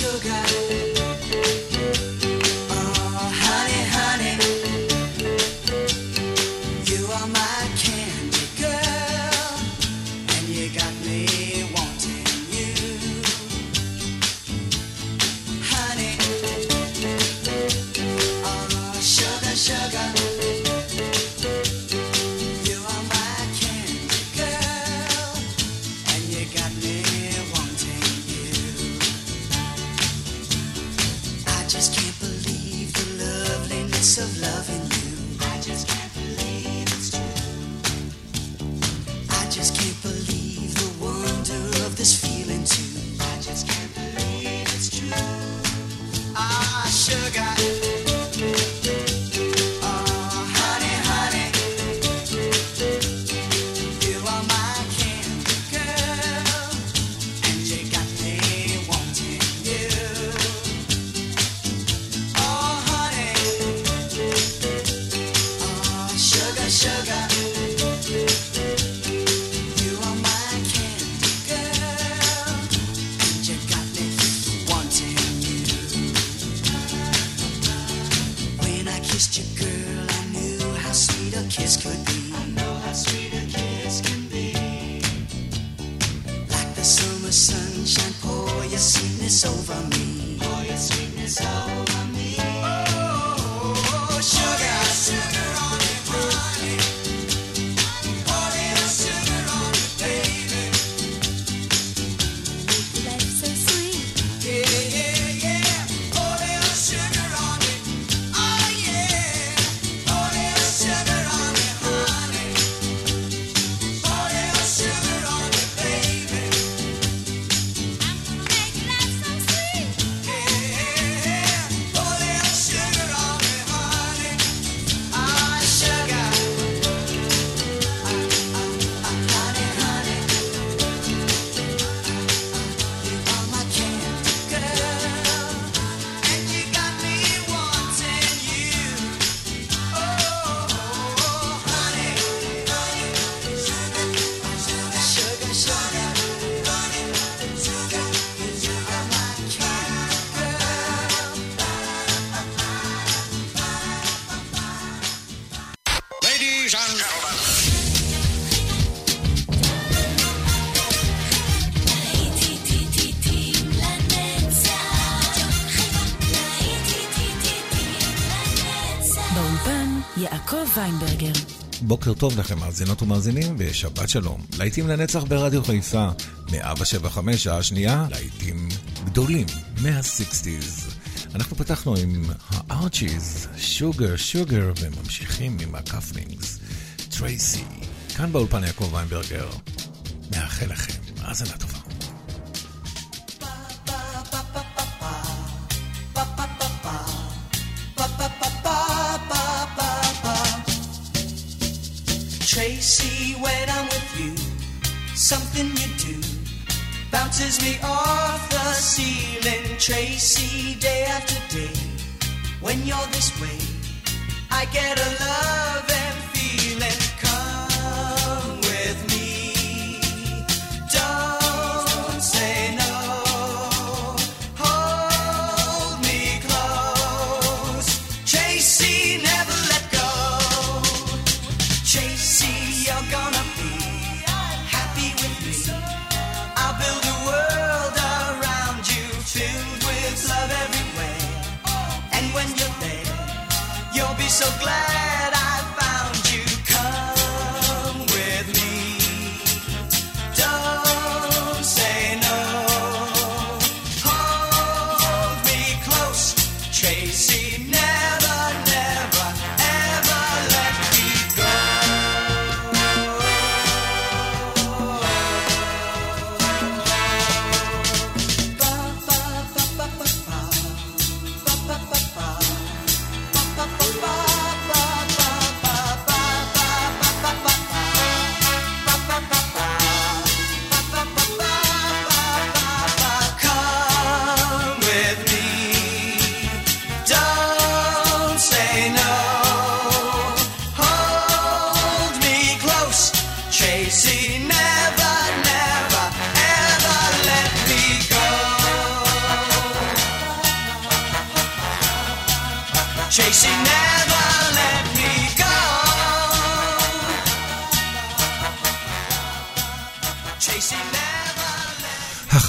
sugar. oh בוקר טוב לכם, מאזינות ומאזינים, ושבת שלום. להיטים לנצח ברדיו חיפה, 175 שעה שנייה, להיטים גדולים מהסיקסטיז. אנחנו פתחנו עם הארצ'יז, שוגר, שוגר, וממשיכים עם הכפלינגס, טרייסי. כאן באולפן יעקב ויינברגר, מאחל לכם האזנה טובה. Tracy, when I'm with you, something you do bounces me off the ceiling. Tracy, day after day, when you're this way, I get a love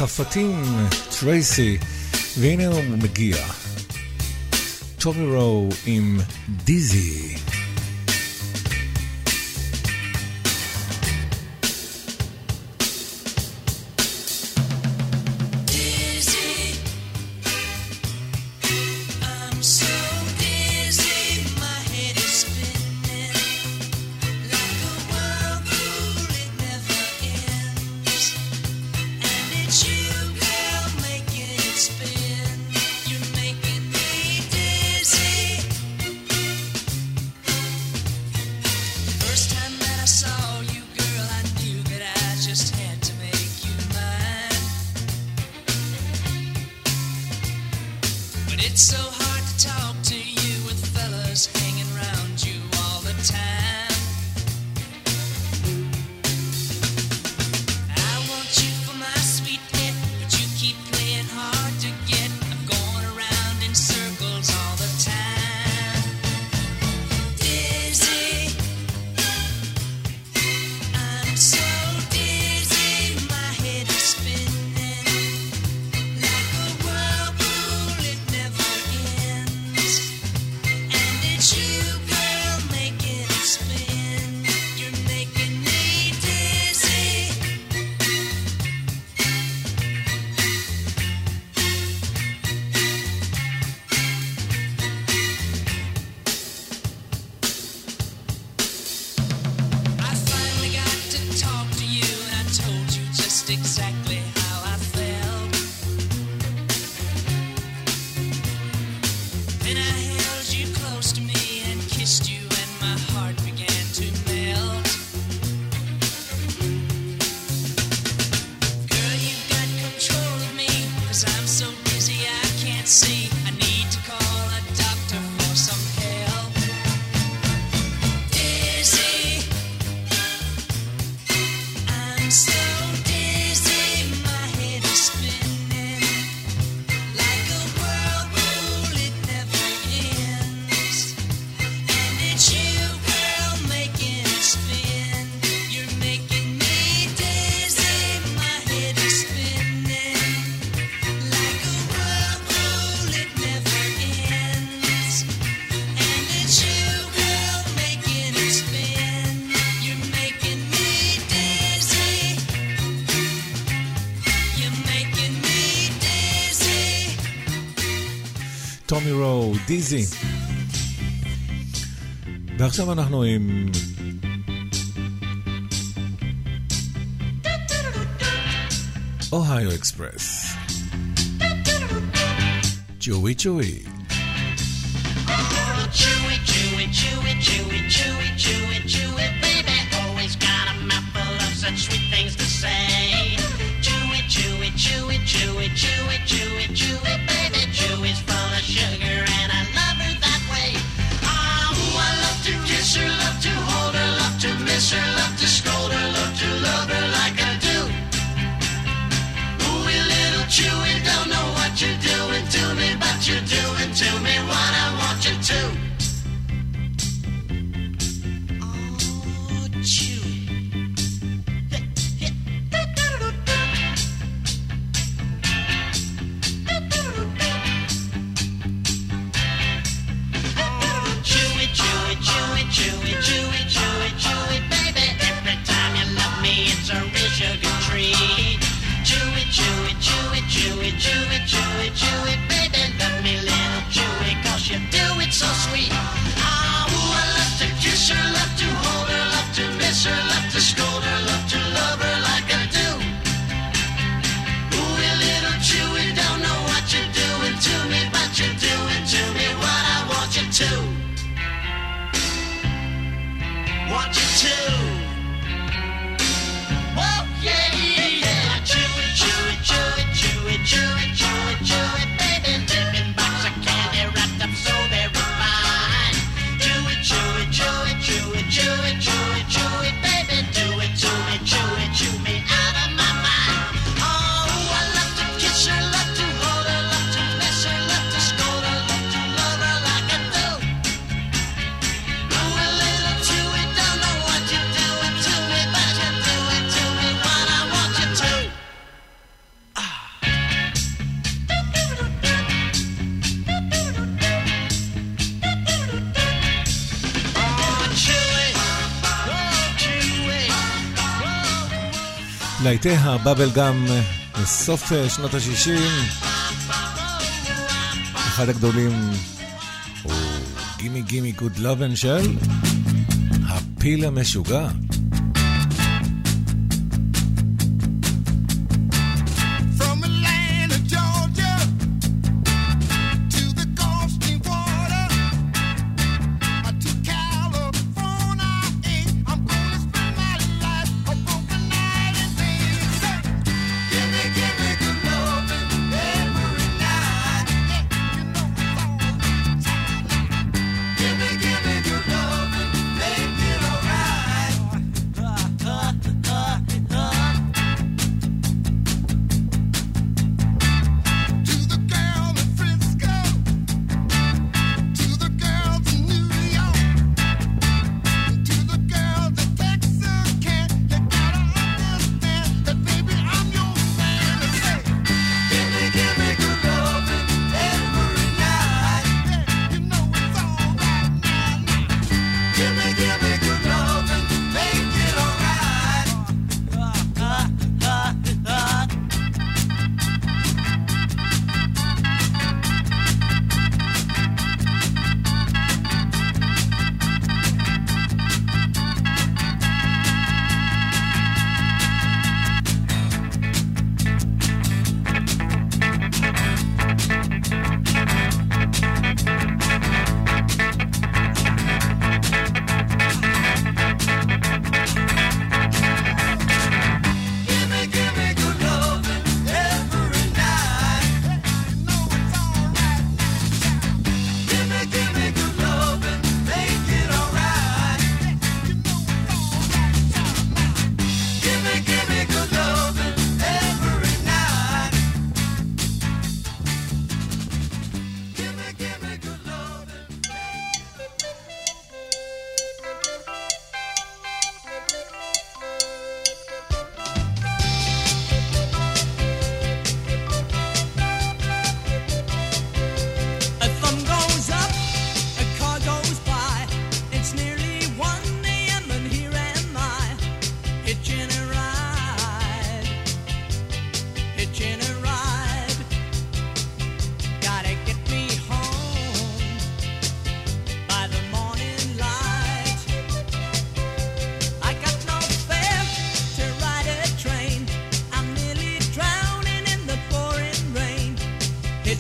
חפתים, טרייסי, והנה הוא מגיע. טומי רו עם דיזי. דיזי. ועכשיו אנחנו עם... אוהיו אקספרס. צ'וי צ'וי. to say. Chewy, chewy, chewy, chewy, chewy, chewy, chewy, baby, chewy's full of sugar and I miss her, love to hold her, love to miss her, love to להיטי הבאבל גם לסוף אה, שנות ה-60. אחד הגדולים הוא גימי גימי גוד לובן של הפיל המשוגע.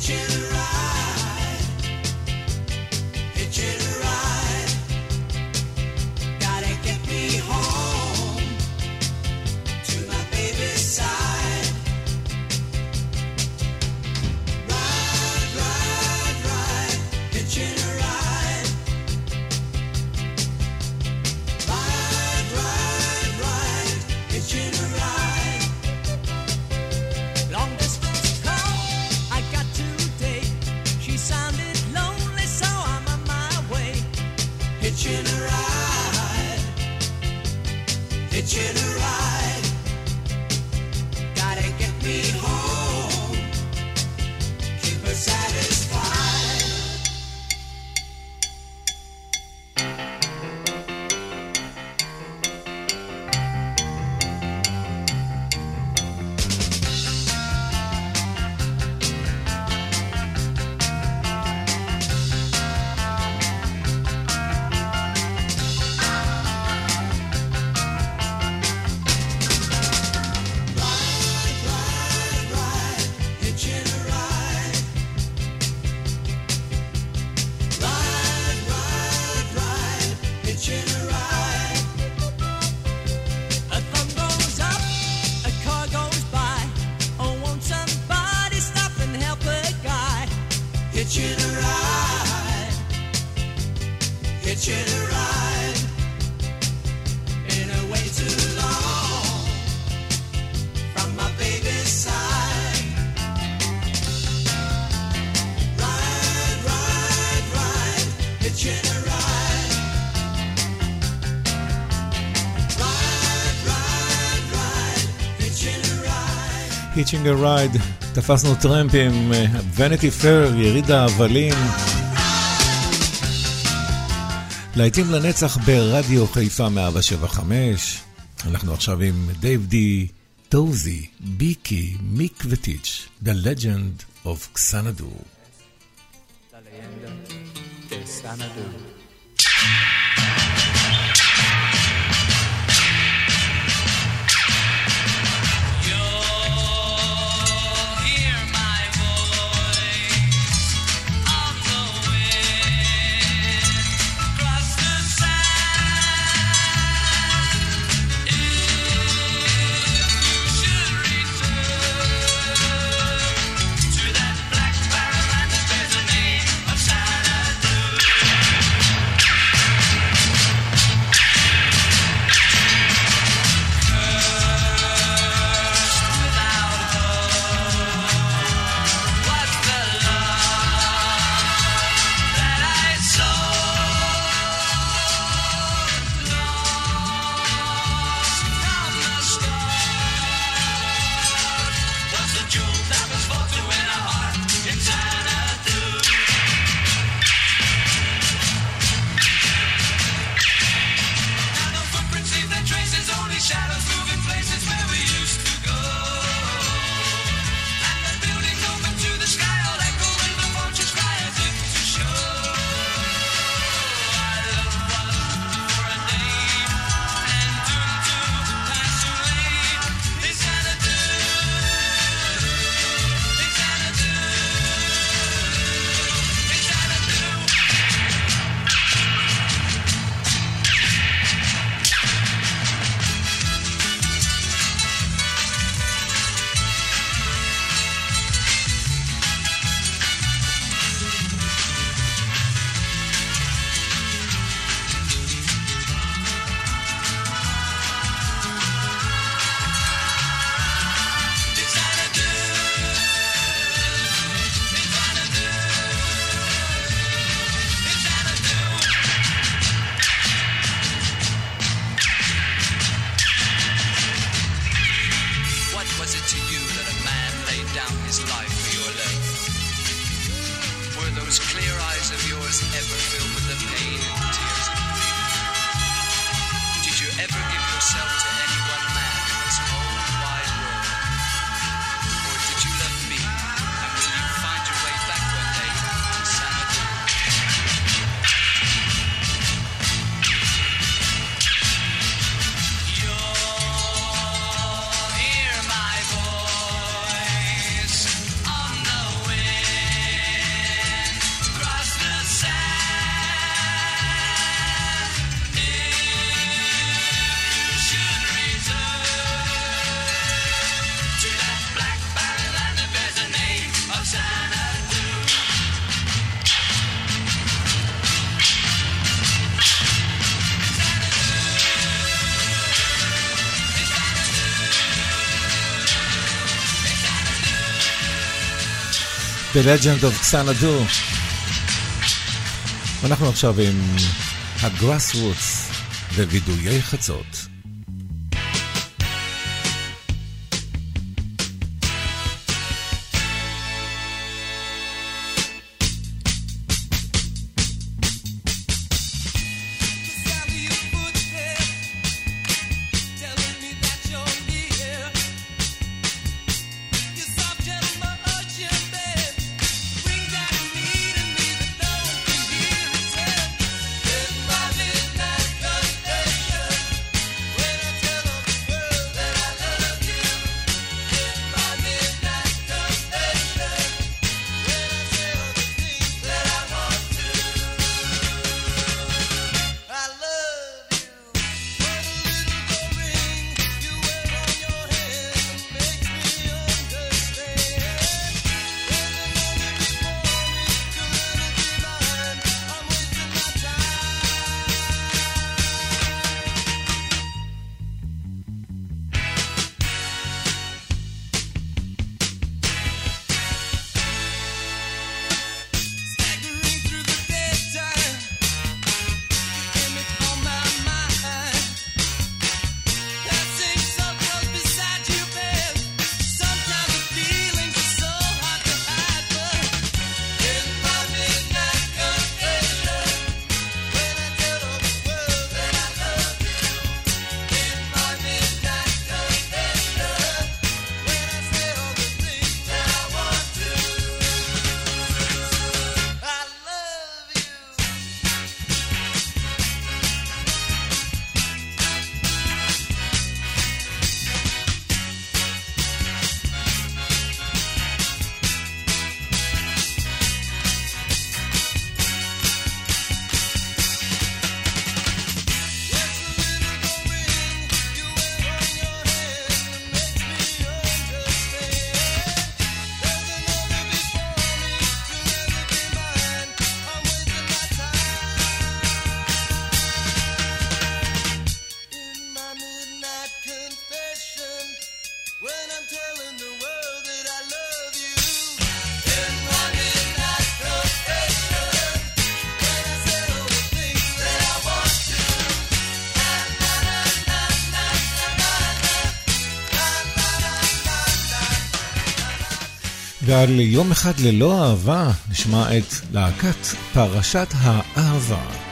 kitchen. Hitching a Ride, תפסנו טרמפ עם אה, Vanity Fair, יריד ההבלים. להיטים לנצח ברדיו חיפה 175. אנחנו עכשיו עם דייב די, טוזי, ביקי, מיק וטיץ', The Legend of Xanadu. La leyenda de Xanadu. The Legend of Xanadu. אנחנו עכשיו עם הגראס רוטס ווידויי חצות. גל, יום אחד ללא אהבה, נשמע את להקת פרשת האהבה.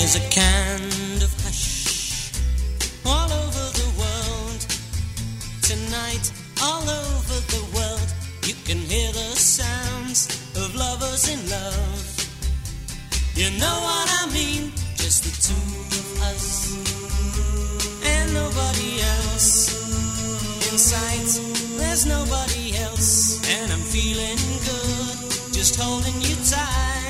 There's a kind of hush all over the world. Tonight, all over the world, you can hear the sounds of lovers in love. You know what I mean? Just the two of us and nobody else. In sight, there's nobody else, and I'm feeling good just holding you tight.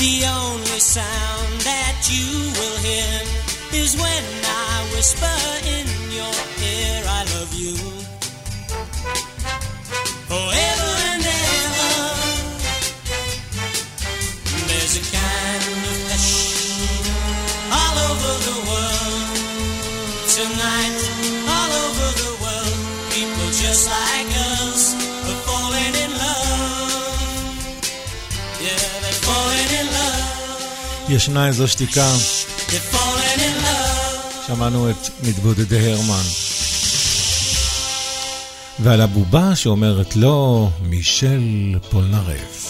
The only sound that you will hear is when I whisper in your ear, I love you. ישנה איזו שתיקה. שמענו את מתבודדי הרמן. ועל הבובה שאומרת לו, מישל פולנרף.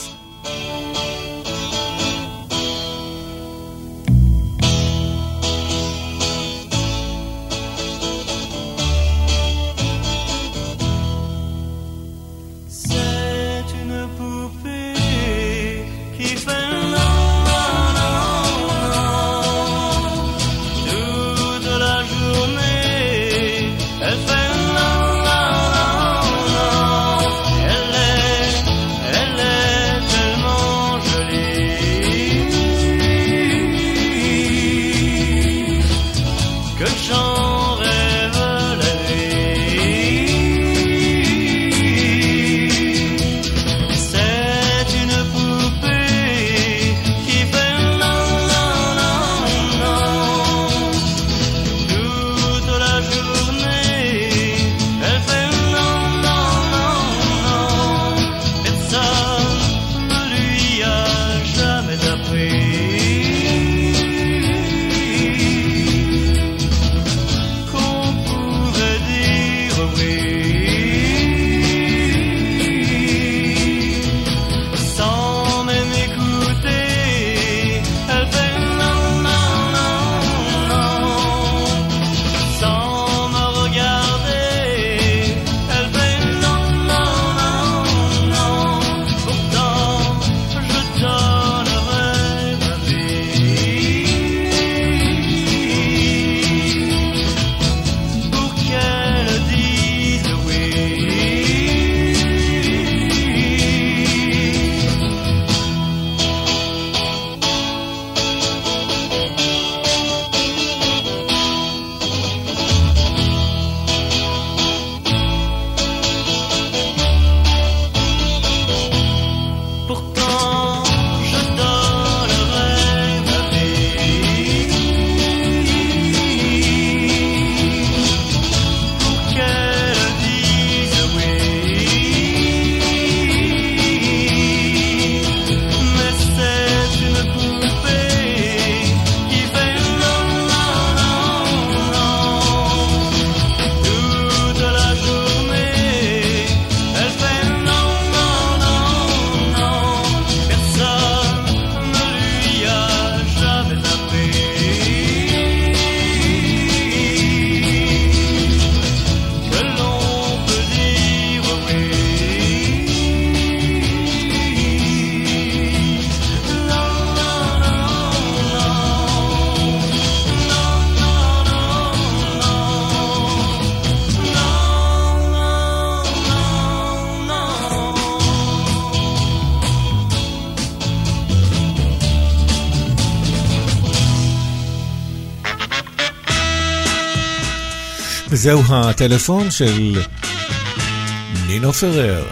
זהו הטלפון של נינו פרר.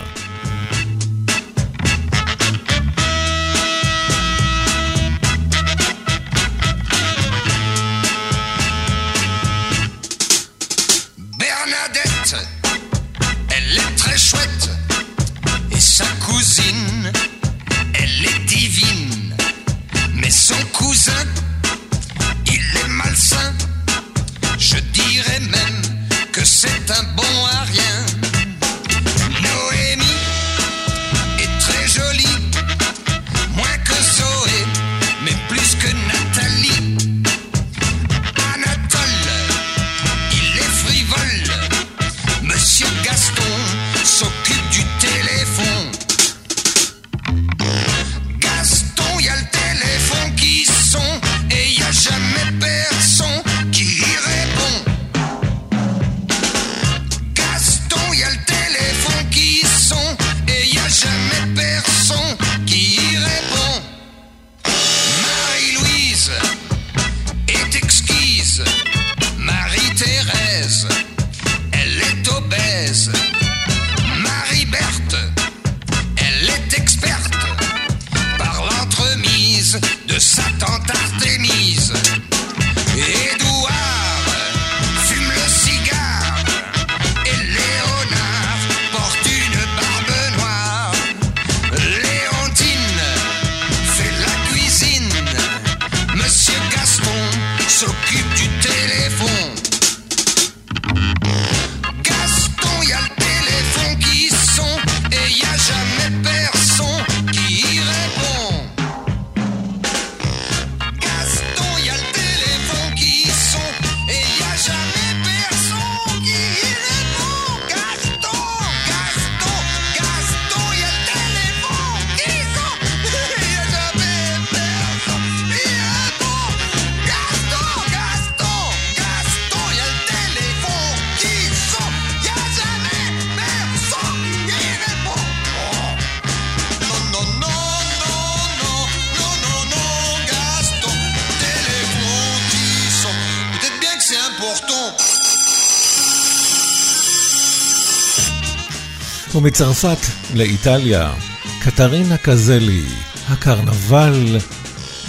מצרפת לאיטליה, קטרינה קזלי, הקרנבל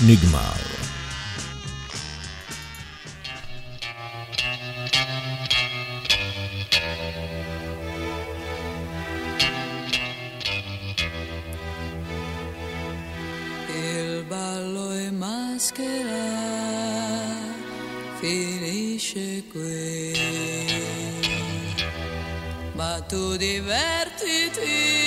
נגמר. finisce qui. ma tu divertiti.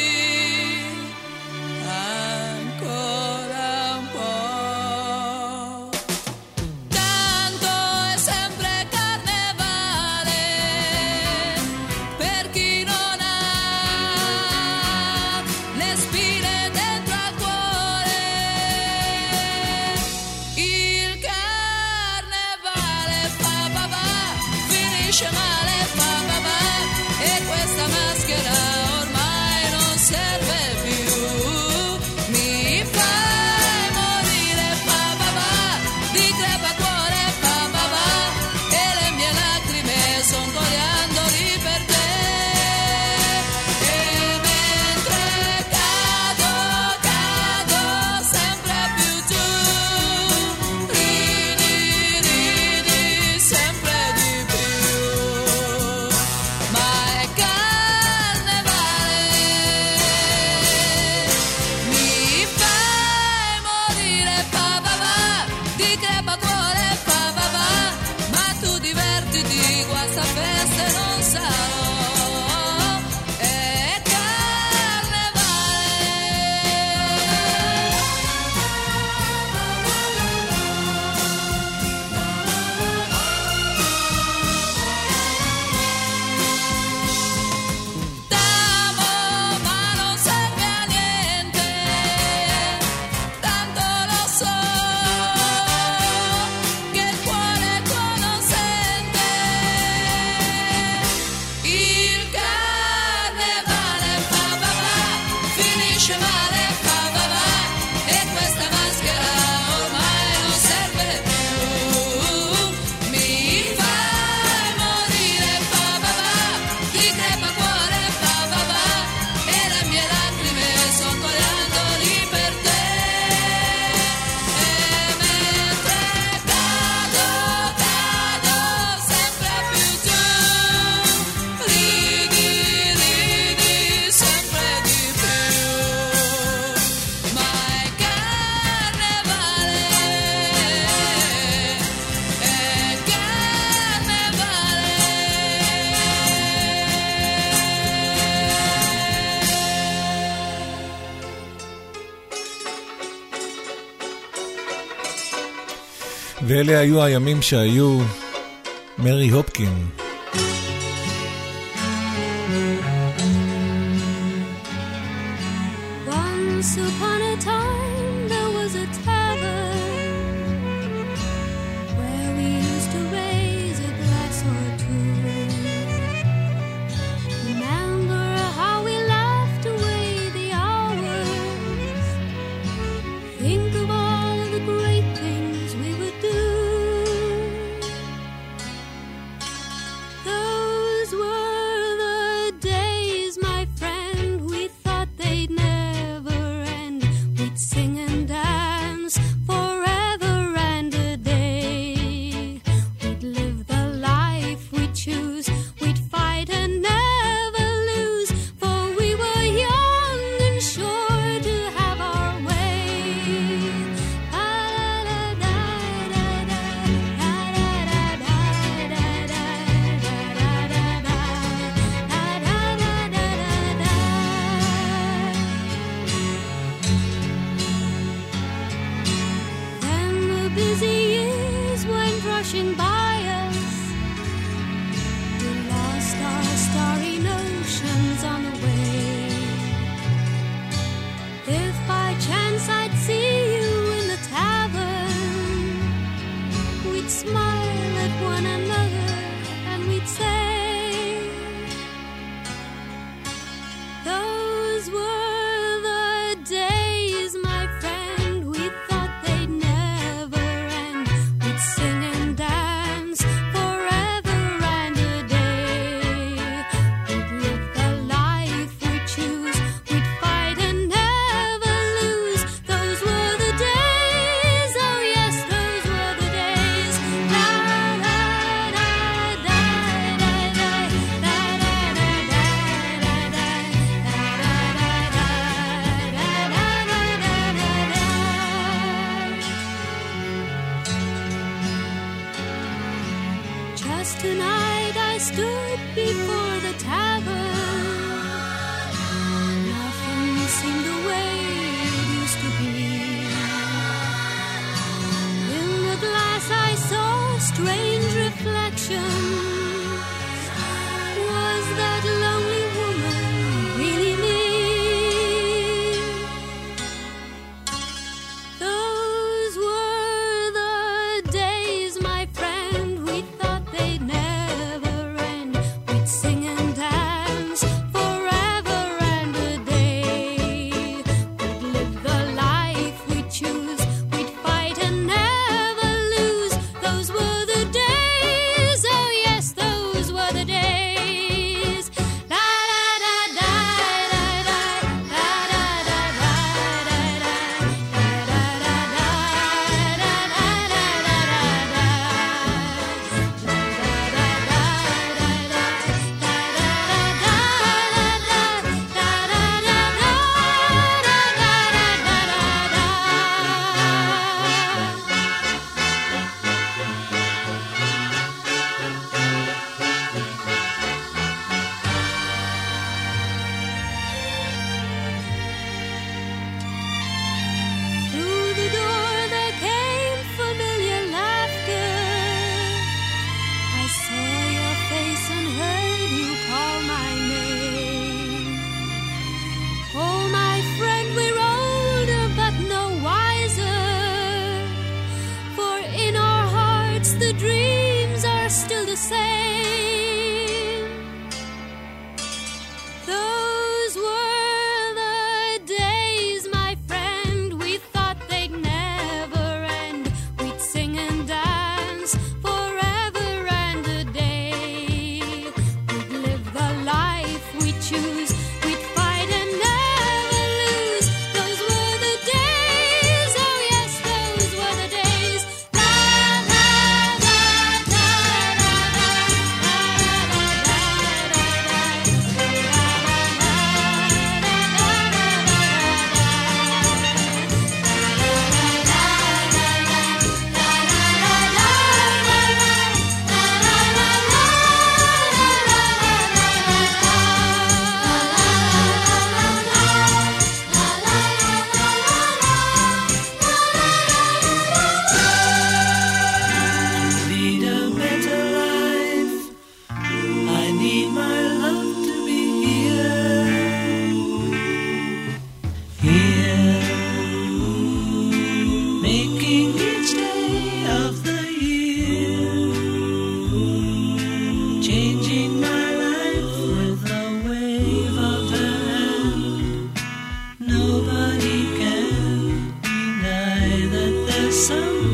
ואלה היו הימים שהיו מרי הופקין. you.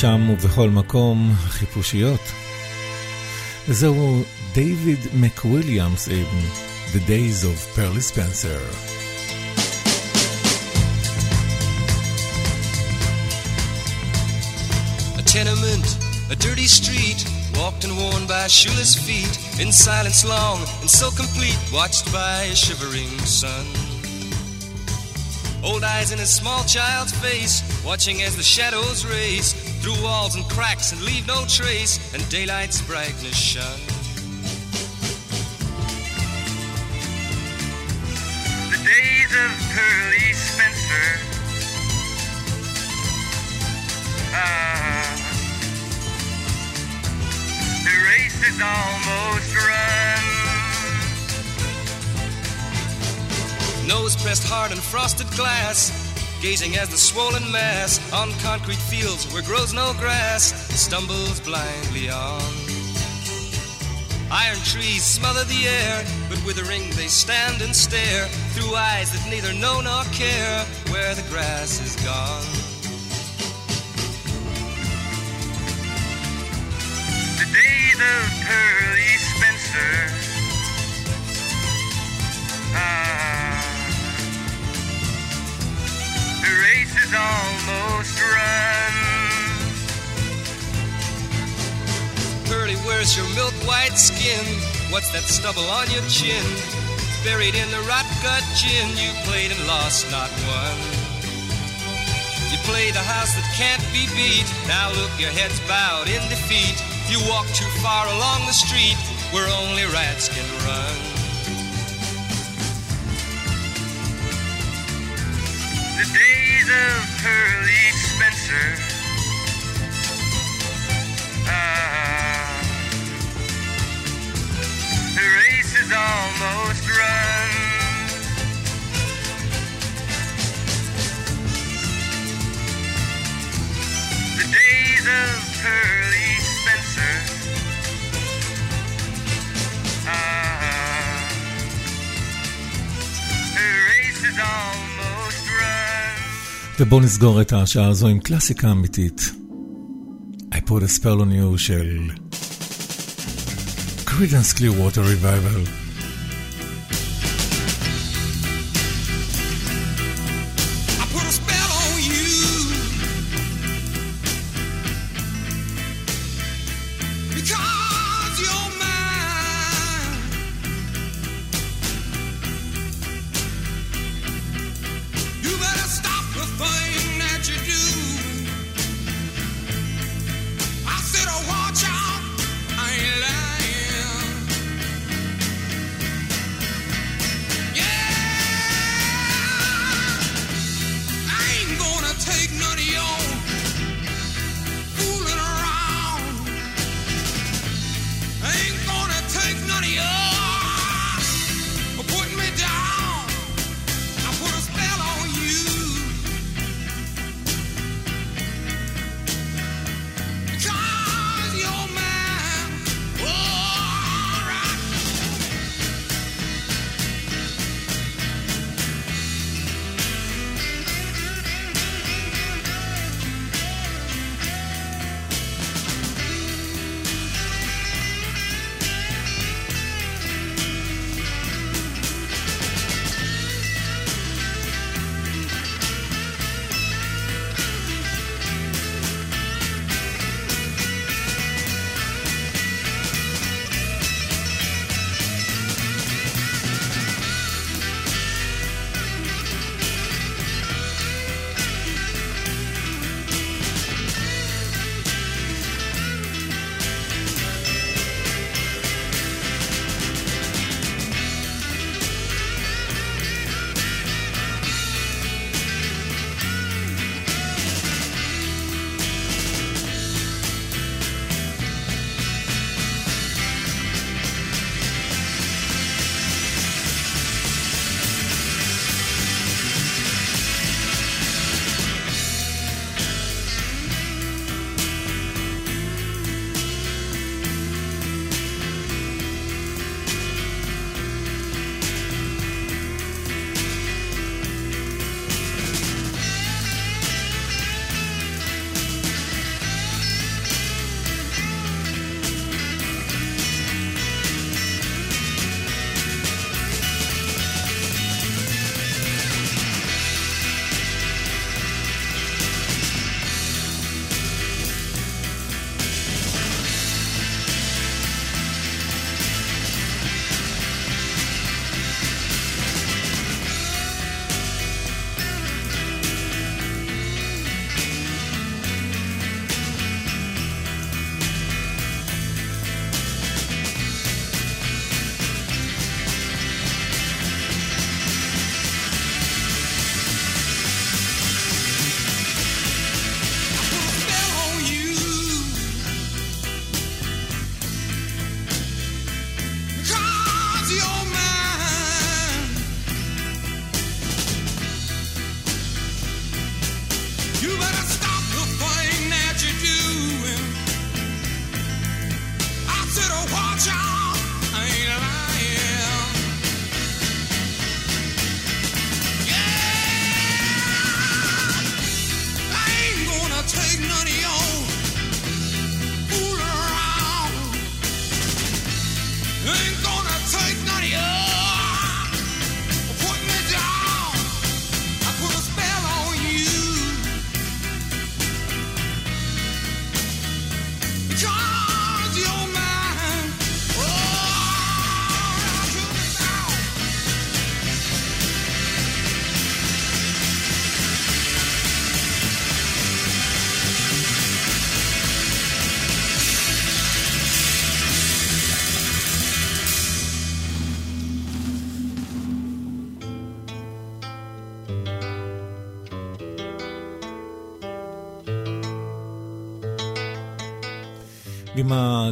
שם ובכל מקום, חיפושיות. וזהו דייוויד מקוויליאמס עם The Days of Pearly Spencer. A tenement, a dirty street, walked and worn by shoeless feet, in silence long and so complete, watched by a shivering sun. Old eyes in a small child's face, watching as the shadows race through walls and cracks and leave no trace, and daylight's brightness shone. The days of Pearly Spencer. Ah, the race is almost run. Nose pressed hard in frosted glass, gazing as the swollen mass on concrete fields where grows no grass stumbles blindly on. Iron trees smother the air, but withering they stand and stare through eyes that neither know nor care where the grass is gone. The days of Pearly Spencer. Ah, almost run. Pearly, where's your milk white skin? What's that stubble on your chin? Buried in the rot gut gin, you played and lost, not won. You played the house that can't be beat. Now look, your head's bowed in defeat. You walk too far along the street where only rats can run. Of Pearly Spencer. Ah, the race is almost run. The days of Pearly Spencer. Ah, the race is almost. ובואו נסגור את השעה הזו עם קלאסיקה אמיתית. I put a spell on you של Credence Clearwater Revival. I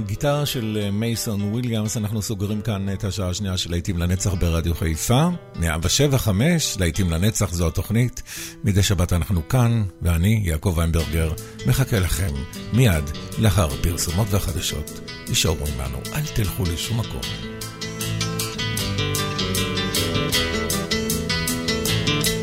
הגיטרה של אה, מייסון וויליאמס אנחנו סוגרים כאן את השעה השנייה של להיטים לנצח ברדיו חיפה. 175, להיטים לנצח זו התוכנית. מדי שבת אנחנו כאן, ואני, יעקב איינברגר, מחכה לכם מיד לאחר פרסומות והחדשות. תשארו עמנו, אל תלכו לשום מקום. thank you